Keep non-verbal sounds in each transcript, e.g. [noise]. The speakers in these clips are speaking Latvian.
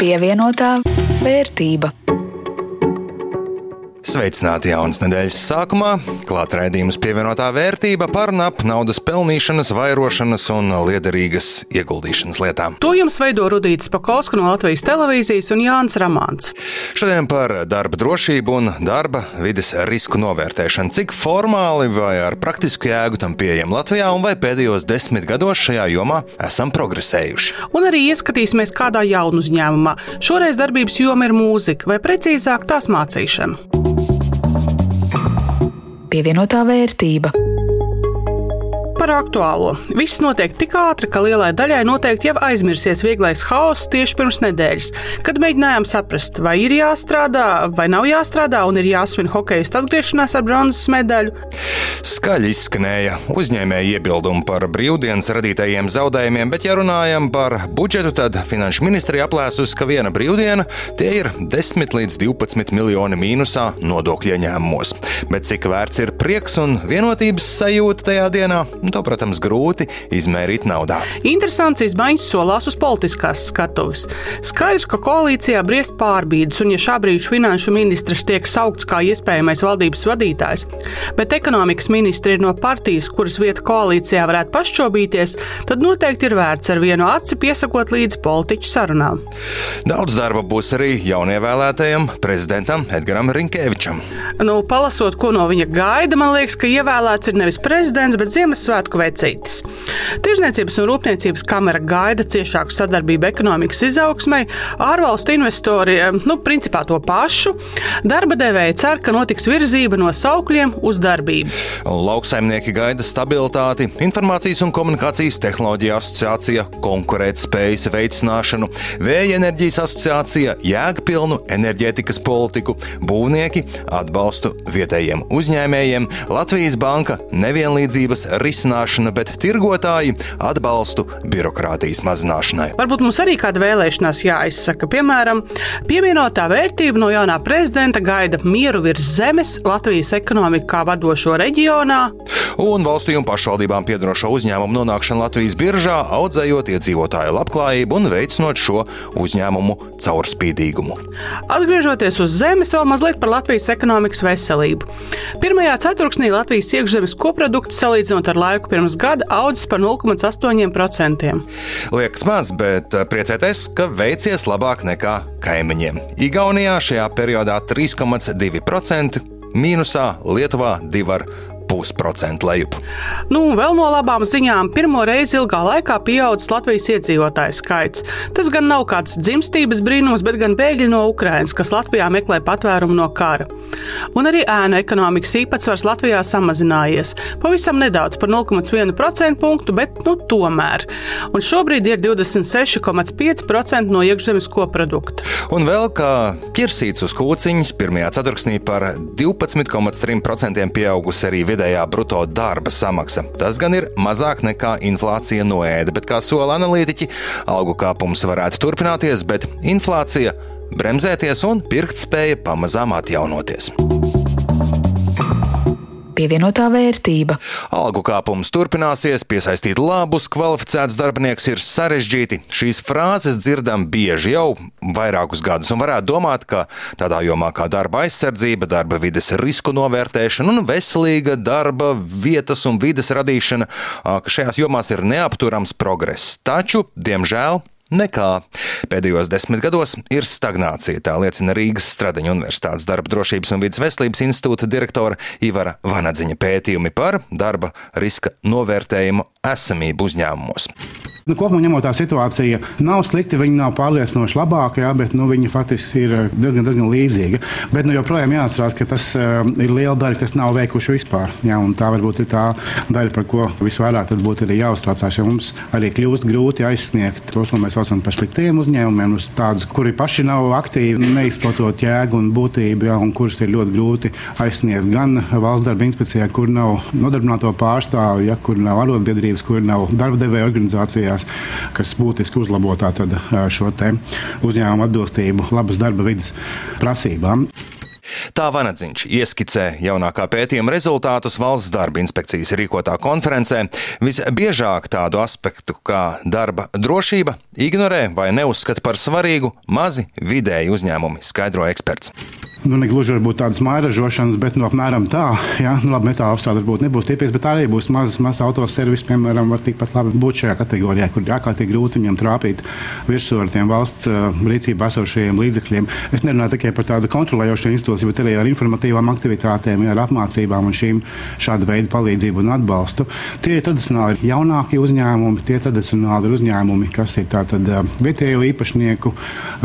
Pievienotā vērtība. Sveicināti jaunas nedēļas sākumā. Klāt raidījums pievienotā vērtība par nap naudas pelnīšanas, vairošanas un liederīgas ieguldīšanas lietām. To jums veido Rudīts Pakausks no Latvijas televīzijas un Jānis Ramāns. Šodien par darba drošību un darba vides risku novērtēšanu. Cik formāli vai ar praktisku jēgu tam pieejam Latvijā un vai pēdējos desmit gados šajā jomā esam progresējuši. Un arī ieskatīsimies kādā jaunu uzņēmumā. Šoreiz darbības joma ir mūzika, vai precīzāk tās mācīšana pievienotā vērtība. Par aktuālo. Viss notiek tik ātri, ka lielai daļai noteikti jau aizmirsies vieglais haoss tieši pirms nedēļas, kad mēģinājām saprast, vai ir jāstrādā, vai nav jāstrādā, un ir jāsvin hokeja atgriešanās ar bronzas medaļu. Skaļi izskanēja uzņēmēja iebildumi par brīvdienas radītajiem zaudējumiem, bet, ja runājam par budžetu, tad Finanšu ministrija aplēsusi, ka viena brīvdiena tie ir 10 līdz 12 miljoni mīnusā nodokļu ieņēmumos. Bet cik vērts ir prieks un vienotības sajūta tajā dienā, to, protams, grūti izmērīt naudā. Interesants izmaiņas solās uz politiskās skatuves. Skaidrs, ka koalīcijā briest pārbīdes, un ja šā brīža finanšu ministrs tiek saukts kā iespējamais valdības vadītājs, bet ekonomikas ministri ir no partijas, kuras vieta koalīcijā varētu pašķobīties, tad noteikti ir vērts ar vienu aci piesakot līdzi politiķu sarunām. Daudz darba būs arī jaunievēlētajam prezidentam Edgaram Rinkēvičam. Nu, palasot, ko no viņa gaida, man liekas, ka ievēlēts ir nevis prezidents, bet Ziemassvētku vecītis. Tirzniecības un rūpniecības kamera gaida ciešāku sadarbību ekonomikas izaugsmai, ārvalstu investori, nu, principā to pašu. Darba devēja cer, ka notiks virzība no saukļiem uz darbību. Lauksaimnieki gaida stabilitāti, informācijas un komunikācijas tehnoloģija asociācija, konkurētspējas veicināšanu, vēja enerģijas asociācija, jēgpilnu enerģētikas politiku, būvnieki, atbalstu vietējiem uzņēmējiem, Latvijas banka, nevienlīdzības risināšana, bet tirgotāji atbalstu birokrātijas mazināšanai. Varbūt mums arī kāda vēlēšanās jāizsaka. Piemēram, pievienotā vērtība no jaunā prezidenta gaida mieru virs zemes, Latvijas ekonomiku kā vadošo reģionā. Un valstī un pašvaldībām piedarošo uzņēmumu nonākšana Latvijas biržā, audzējot iedzīvotāju labklājību un veicinot šo uzņēmumu caurspīdīgumu. Atgriežoties uz zemes, vēl mazliet par Latvijas ekonomikas veselību. Pirmajā ceturksnī Latvijas iekšzemes koprodukts salīdzinot ar laiku pirms gada audzis par 0,8%. Liekas maz, bet eh, priecēties, ka veicies labāk nekā kaimiņiem. Igaunijā šajā periodā 3,2%. Mīnusā Lietuvā 2,5% pusprocentu lejup. Nu, vēl no labām ziņām, pirmo reizi ilgā laikā pieaudzis Latvijas iedzīvotāju skaits. Tas gan nav kāds dzimstības brīnums, bet gan bēgļi no Ukrainas, kas Latvijā meklē patvērumu no kara. Un arī ēnu ekonomikas īpatsvars Latvijā samazinājies. Pavisam nedaudz par 0,1% punktu, bet nu, tomēr. Un šobrīd ir 26,5% no iekšzemes koprodukta. Un vēl kā ķirsīts uz kūciņas, pirmajā ceturksnī par 12,3% pieaugusi arī vidē vidējā bruto darba samaksa. Tas gan ir mazāk nekā inflācija noēda, bet kā sola analītiķi, algu kāpums varētu turpināties, bet inflācija bremzēties un pirktspēja pamazām atjaunoties pievienotā vērtība. Algu kāpums turpināsies, piesaistīt labus, kvalificētus darbinieks ir sarežģīti. Šīs frāzes dzirdam bieži jau vairākus gadus, un varētu domāt, ka tādā jomā kā darba aizsardzība, darba vides risku novērtēšana un veselīga darba vietas un vides radīšana, ka šajās jomās ir neapturams progress. Taču, diemžēl, Nekā. Pēdējos desmit gados ir stagnācija, tā liecina Rīgas Stradiņa Universitātes darba drošības un vidas veselības institūta direktora Ivara Vanadziņa pētījumi par darba riska novērtējumu esamību uzņēmumos. Nu, kopumā ņemot tā situācija, nav slikti, viņa nav pārliecinoši labāka, jā, bet nu, viņa faktiski ir eh, diezgan, diezgan līdzīga. Bet nu, joprojām jāatcerās, ka tas uh, ir liela daļa, kas nav veikuši vispār. Jā, tā varbūt ir tā daļa, par ko visvairāk būtu arī jāuztraucās. Jo mums arī kļūst grūti aizsniegt tos, ko mēs saucam par sliktiem uzņēmumiem, tādus, kuri paši nav aktīvi, neizplatot jēgu un būtību, jā, un kurus ir ļoti grūti aizsniegt gan valsts darba inspekcijā, kur nav nodarbināto pārstāvju, ja, kur nav arotbiedrības, kur nav darba devēja organizācijās mājās, kas būtiski uzlabo šo uzņēmumu atbilstību labas darba vidas prasībām. Tā Vanadziņš ieskicē jaunākā pētījuma rezultātus valsts darba inspekcijas rīkotā konferencē. Visbiežāk tādu aspektu kā darba drošība ignorē vai neuzskata par svarīgu mazi vidēji uzņēmumi, skaidro eksperts nu, ne gluži varbūt tādas mājražošanas, bet nu, apmēram tā. Jā, nu, labi, metāla apstrāde varbūt nebūs tipiska, bet arī būs mazas maz autoservis, piemēram, var tikpat labi būt šajā kategorijā, kur ir ārkārtīgi grūti viņam trāpīt virsū ar tiem valsts rīcībā esošajiem līdzekļiem. Es nerunāju tikai par tādu kontrolējošu institūciju, bet arī ar informatīvām aktivitātēm, ar apmācībām un šīm šāda veida palīdzību un atbalstu. Tie ir tradicionāli jaunākie uzņēmumi, tie tradicionāli ir uzņēmumi, kas ir tātad vietējo īpašnieku,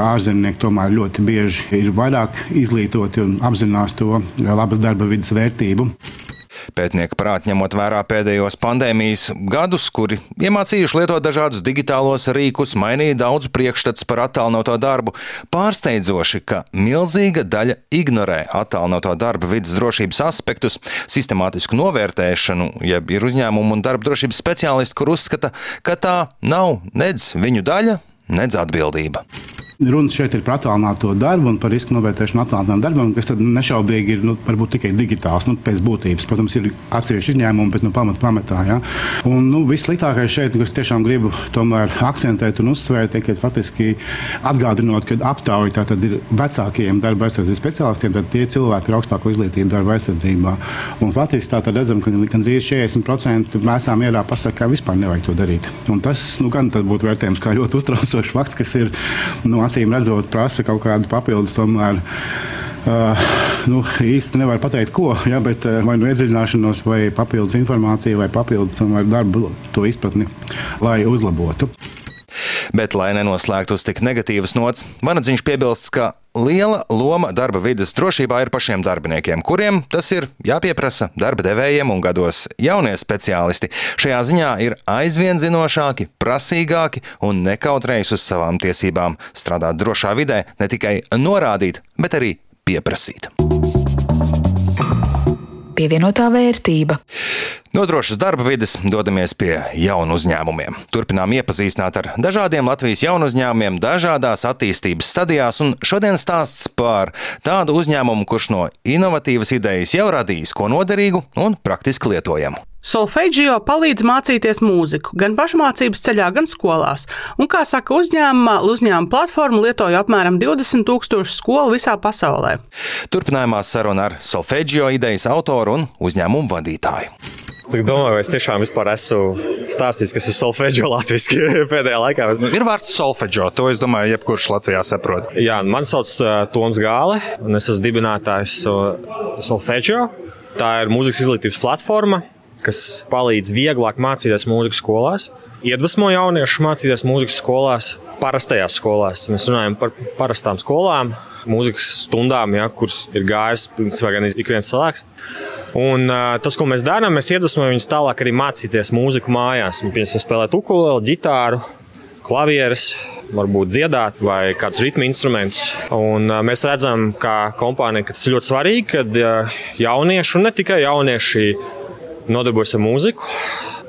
ārzemnieku tomēr ļoti bieži ir vairāk izlīdzināti izglītoti un apzinās to labas darba vidas vērtību. Pētnieki prāt ņemot vērā pēdējos pandēmijas gadus, kuri iemācījuši lietot dažādus digitālos rīkus, mainīja daudz priekšstats par attālinoto darbu, pārsteidzoši, ka milzīga daļa ignorē attālinoto darba vidas drošības aspektus, sistemātisku novērtēšanu, jeb ir uzņēmumu un darba drošības speciālisti, kur uzskata, ka tā nav nedz viņu daļa, nedz atbildība. Runa šeit ir par attālināto darbu un par risku novērtēšanu attālinātam darbam, kas nešaubīgi ir nu, tikai digitāls. Nu, pēc būtības, protams, ir atsevišķi izņēmumi, bet nu, pamat, pamatā. Ja? Un, nu, vissliktākais šeit, kas tiešām gribu akcentēt un uzsvērt, ir faktiski atgādinot, ka aptauja ir vecākajiem darba aizsardzības speciālistiem, tad tie cilvēki ar augstāko izglītību darba aizsardzībā. Un faktiski tā tad redzam, ka gandrīz 40% mēsā mierā pasakā, ka vispār nevajag to darīt. Un tas nu, gan būtu vērtējums kā ļoti uztraucošs fakts, kas ir. Nu, acīm redzot, prasa kaut kādu papildus tomēr. Uh, nu, īsti nevar pateikt, ko, ja, bet uh, vai nu iedziļināšanos, vai papildus informāciju, vai papildus vai darbu, to izpratni, lai uzlabotu. Bet, lai nenoslēgtu uz tik negatīvas nots, Vanadziņš piebilst, ka liela loma darba vidas drošībā ir pašiem darbiniekiem, kuriem tas ir jāpieprasa darba devējiem un gados jaunie speciālisti. Šajā ziņā ir aizvien zinošāki, prasīgāki un nekautrējas uz savām tiesībām strādāt drošā vidē, ne tikai norādīt, bet arī pieprasīt. Pievienotā vērtība. No drošas darba vides dodamies pie jaunu uzņēmumiem. Turpinām iepazīstināt ar dažādiem Latvijas jaunu uzņēmumiem, dažādās attīstības stadijās, un šodien stāsts par tādu uzņēmumu, kurš no inovatīvas idejas jau radījis ko noderīgu un praktiski lietojamu. Solfeģio palīdz mācīties mūziku gan pašmācības ceļā, gan skolās. Un, kā saka uzņēmumā, uzņēmuma platformu lietoja apmēram 20 tūkstoši skolu visā pasaulē. Turpinājumā saruna ar Solfeģio idejas autoru un uzņēmumu vadītāju. Es domāju, vai es tiešām esmu stāstījis, kas ir solfeģio latviešu [laughs] pēdējā laikā. Ir vārds solfeģio, to es domāju, jebkurš Latvijā saprot. Jā, man sauc uh, Toms Gāle, un es esmu dibinātājs solfeģio. Tā ir mūzikas izglītības platforma, kas palīdz vieglāk mācīties mūzikas skolās, iedvesmo jauniešus mācīties mūzikas skolās, parastajās skolās. Mēs runājam par parastām skolām, mūzikas stundām, ja, kuras ir gājis gan ik viens cilvēks. Un, uh, tas, ko mēs darām, mēs iedvesmojam viņus tālāk arī mācīties mūziku mājās. Mēs spēlējam ukuleli, ģitāru, klavierus, varbūt dziedāt vai kādus ritmu instrumentus. Un, uh, mēs redzam, kā kompānija, ka tas ļoti svarīgi, kad uh, jaunieši, un ne tikai jaunieši, nodarbojas ar mūziku.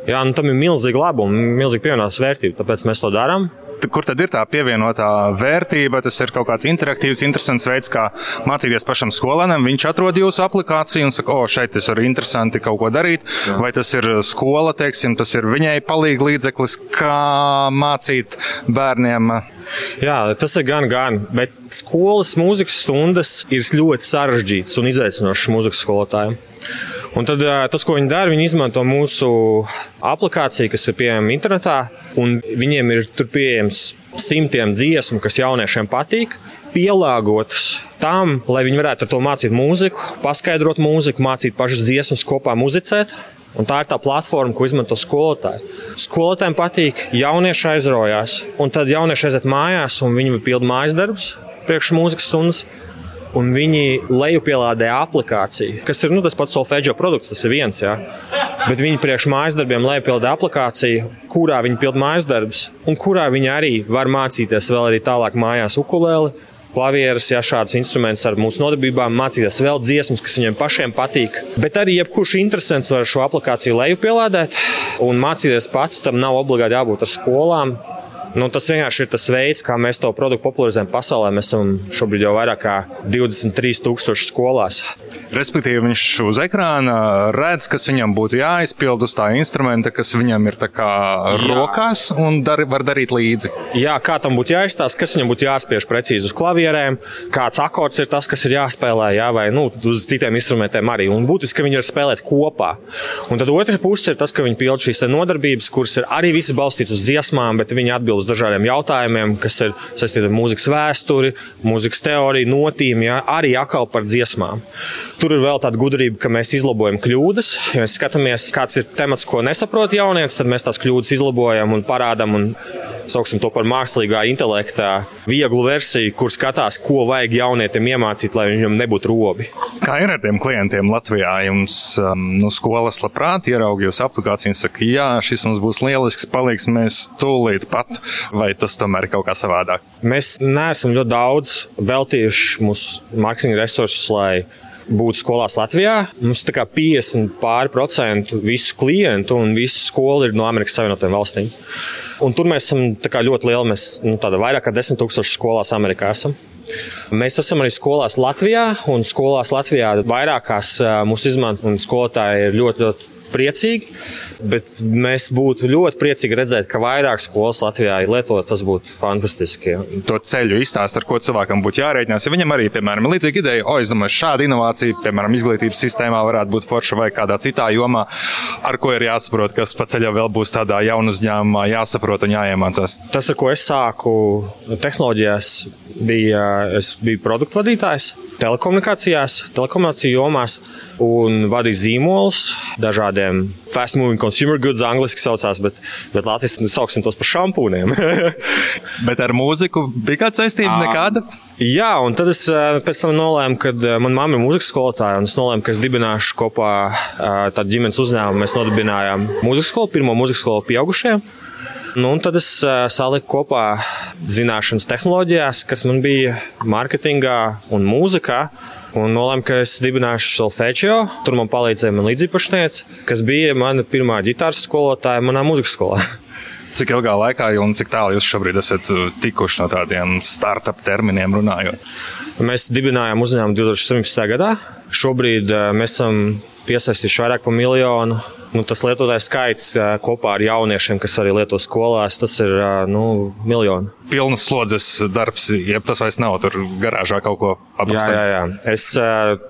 Jā, nu, tam ir milzīga labuma, milzīga pievienotās vērtība, tāpēc mēs to darām kur tad ir tā pievienotā vērtība? Tas ir kaut kāds interaktīvs, interesants veids, kā mācīties pašam skolēnam. Viņš atrod jūsu aplikāciju un saka, o, šeit tas ir interesanti kaut ko darīt. Jā. Vai tas ir skola, teiksim, tas ir viņai palīga līdzeklis, kā mācīt bērniem? Jā, tas ir gan, gan. Bet skolas mūzikas stundas ir ļoti sarežģītas un izaicinošas mūzikas skolotājiem. Un tad tas, ko viņi dara, viņi izmanto mūsu aplikāciju, kas ir pieejama internetā, un viņiem ir tur pieejams simtiem dziesmu, kas jauniešiem patīk, pielāgotas tam, lai viņi varētu ar to mācīt mūziku, paskaidrot mūziku, mācīt pašas dziesmas, kopā muzicēt. Un tā ir tā platforma, ko izmanto skolotāji. Skolotājiem patīk, jaunieši aizraujās, un tad jaunieši aiziet mājās, un viņi pilda mājas darbus priekš mūzikas stundas un viņi lejupielādē aplikāciju, kas ir nu, tas pats solfeģo produkts, tas ir viens. Jā. Bet viņi priekš mājas darbiem lejupielādē aplikāciju, kurā viņi pild mājas darbus, un kurā viņi arī var mācīties vēl arī tālāk mājās ukulēli. Klavieres, ja šāds instruments ar mūsu nodarbībām, mācīties vēl dziesmas, kas viņiem pašiem patīk. Bet arī jebkurš interesants var šo aplikāciju lejupielādēt un mācīties pats. Tam nav obligāti jābūt ar skolām Nu, tas vienkārši ir tas veids, kā mēs to produktu popularizējam pasaulē. Mēs esam šobrīd jau vairāk kā 23,000 skolās. Respektīvi, viņš uz ekrāna redz, kas viņam būtu jāizpild uz tā instrumenta, kas viņam ir rokās, un dar, var darīt līdzi. Jā, kā tam būtu jāizstāsta, kas viņam būtu jāspiež precīzi uz klavierēm, kāds akords ir tas, kas ir jāspēlē, jā, vai nu, uz citiem instrumentiem arī. Un būtiski, ka viņi var spēlēt kopā. Un tad otra puse ir tas, ka viņi pild šīs nodarbības, kuras ir arī visas balstītas uz dziesmām, bet viņi atbild uz dažādiem jautājumiem, kas ir saistīti ar mūzikas vēsturi, mūzikas teoriju, notīm, jā, arī atkal par dziesmām. Tur ir vēl tāda gudrība, ka mēs izlabojam kļūdas. Ja mēs skatāmies, kāds ir temats, ko nesaprot jaunietis, tad mēs tās kļūdas izlabojam un parādām. Un sauksim to par mākslīgā intelekta vieglu versiju, kur skatās, ko vajag jaunietim iemācīt, lai viņam nebūtu robi. Kā ir ar tiem klientiem Latvijā? Jums um, no nu, skolas labprāt ieraugījus aplikāciju un saka, jā, šis mums būs lielisks, paliks mēs tūlīt pat, vai tas tomēr ir kaut kā savādāk? Mēs neesam ļoti daudz veltījuši mūsu mārketinga resursus, lai būtu skolās Latvijā. Mums ir 50 pāri procentu visu klientu un visu skolu ir no Amerikas Savienotajām valstīm. Un tur mēs esam ļoti lieli. Mēs nu, vairāk kā 10 000 skolās Amerikā esam. Mēs esam arī skolās Latvijā, un skolās Latvijā vairākās mūsu izmanto, un skolotāji ir ļoti, ļoti priecīgi. Bet mēs būtu ļoti priecīgi redzēt, ka vairāk skolas Latvijā ir lietotas. Tas būtu fantastiski. To ceļu izstāst, ar ko cilvēkam būtu jārēķinās. Ja viņam arī, piemēram, ir līdzīga ideja, o, es domāju, šāda inovācija, piemēram, izglītības sistēmā varētu būt forša vai kādā citā jomā, ar ko ir jāsaprot, kas pa ceļam vēl būs tādā jaunu uzņēmumā, jāsaprot un jāiemācās. Tas, ar ko es sāku tehnoloģijās, bija, es biju produktu vadītājs telekomunikācijās, telekomunikāciju jomās un vadīju zīmolus dažādiem fast moving consumer goods, angļuiski saucās, bet, bet latviešu sauksim tos par šampūniem. [laughs] bet ar mūziku bija kāda saistība? Nekāda? Jā, un tad es pēc tam nolēmu, ka manā mamma ir mūzikas skolotāja, un es nolēmu, ka es dibināšu kopā tādu ģimenes uzņēmumu. Mēs nodibinājām mūzikas skolu, pirmo mūzikas skolu pieaugušiem. Nu, tad es uh, saliku kopā zināšanas tehnoloģijās, kas man bija mārketingā un mūzikā. Un nolēmu, ka es dibināšu solfečio. Tur man palīdzēja man līdziepašniece, kas bija mana pirmā ģitāras skolotāja manā mūzikas skolā. [laughs] Cik ilgā laikā un cik tālu jūs šobrīd esat tikuši no tādiem startup terminiem runājot? Mēs dibinājām uzņēmumu 2017. gadā. Šobrīd mēs esam piesaistījuši vairāk par miljonu nu, tas lietotāju skaits kopā ar jauniešiem, kas arī lieto skolās, tas ir nu, miljoni. Pilnas slodzes darbs, jeb tas vairs nav tur garāžā kaut ko apgādāt. Jā, jā, jā. Es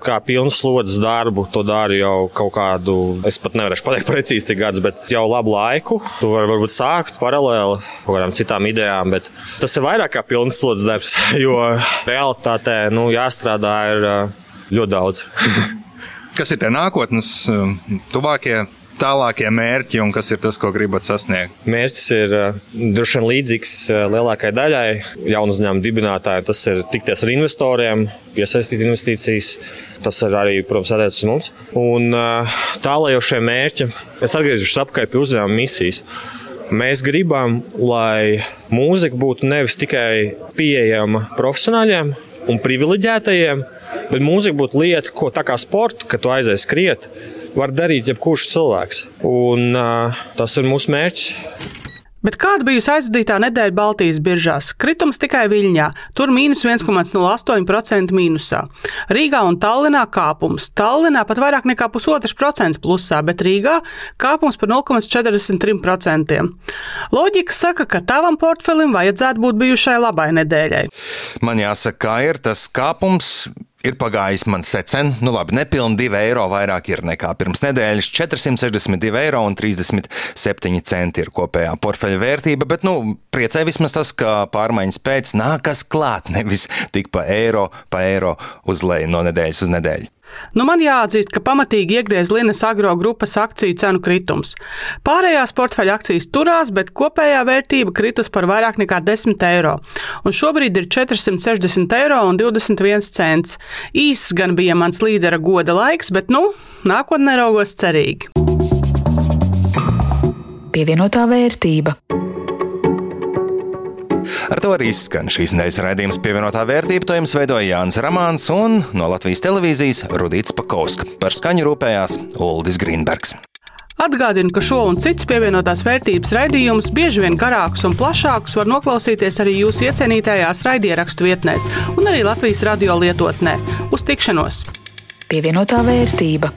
kā pilnas slodzes darbu to daru jau kaut kādu, es pat nevarēšu pateikt precīzi, cik gadus, bet jau labu laiku. Tu vari varbūt sākt paralēli kaut kādām citām idejām, bet tas ir vairāk kā pilnas slodzes darbs, [laughs] jo realitātē nu, jāstrādā ir ļoti daudz. [laughs] Kas ir tie nākotnes tuvākie tālākie mērķi un kas ir tas, ko gribat sasniegt? Mērķis ir uh, droši vien līdzīgs uh, lielākajai daļai jaunu uzņēmumu dibinātājiem. Tas ir tikties ar investoriem, piesaistīt investīcijas. Tas ir arī, protams, attiecas uz mums. Un uh, tālākošie mērķi, es atgriezīšos atpakaļ pie uzņēmuma misijas. Mēs gribam, lai mūzika būtu nevis tikai pieejama profesionāļiem un privileģētajiem, bet mūzika būtu lieta, ko tā kā sporta, kad tu aizies skriet, var darīt jebkurš cilvēks. Un, uh, tas ir mūsu mērķis. Bet kāda bijusi aizvadītā nedēļa Baltijas biržās? Kritums tikai Viļņā, tur mīnus 1,08% mīnusā. Rīgā un Tallinā kāpums. Tallinā pat vairāk nekā pusotrs procents plusā, bet Rīgā kāpums par 0,43%. Loģika saka, ka tavam portfelim vajadzētu būt bijušai labai nedēļai. Man jāsaka, kā ir tas kāpums ir pagājis man secen, nu labi, nepilni 2 eiro vairāk ir nekā pirms nedēļas. 462 eiro un 37 centi ir kopējā portfeļa vērtība, bet, nu, priecē vismaz tas, ka pārmaiņas pēc nākas klāt, nevis tik pa eiro, pa eiro uz leju no nedēļas uz nedēļu. Nu, man jāatzīst, ka pamatīgi iegriez Linas agro grupas akciju cenu kritums. Pārējās portfeļa akcijas turās, bet kopējā vērtība kritus par vairāk nekā 10 eiro. Un šobrīd ir 460 eiro un 21 cents. Īss gan bija mans līdera goda laiks, bet nu, nākotnē raugos cerīgi. Pievienotā vērtība. Ar to arī skan šīs nedēļas raidījums pievienotā vērtība. To jums veidoja Jānis Ramāns un no Latvijas televīzijas Rudīts Pakauska. Par skaņu rūpējās Uldis Grīnbergs. Atgādinu, ka šo un citus pievienotās vērtības raidījumus bieži vien garākus un plašākus var noklausīties arī jūsu iecienītajās raidierakstu vietnēs un arī Latvijas radio lietotnē. Uz tikšanos! Pievienotā vērtība.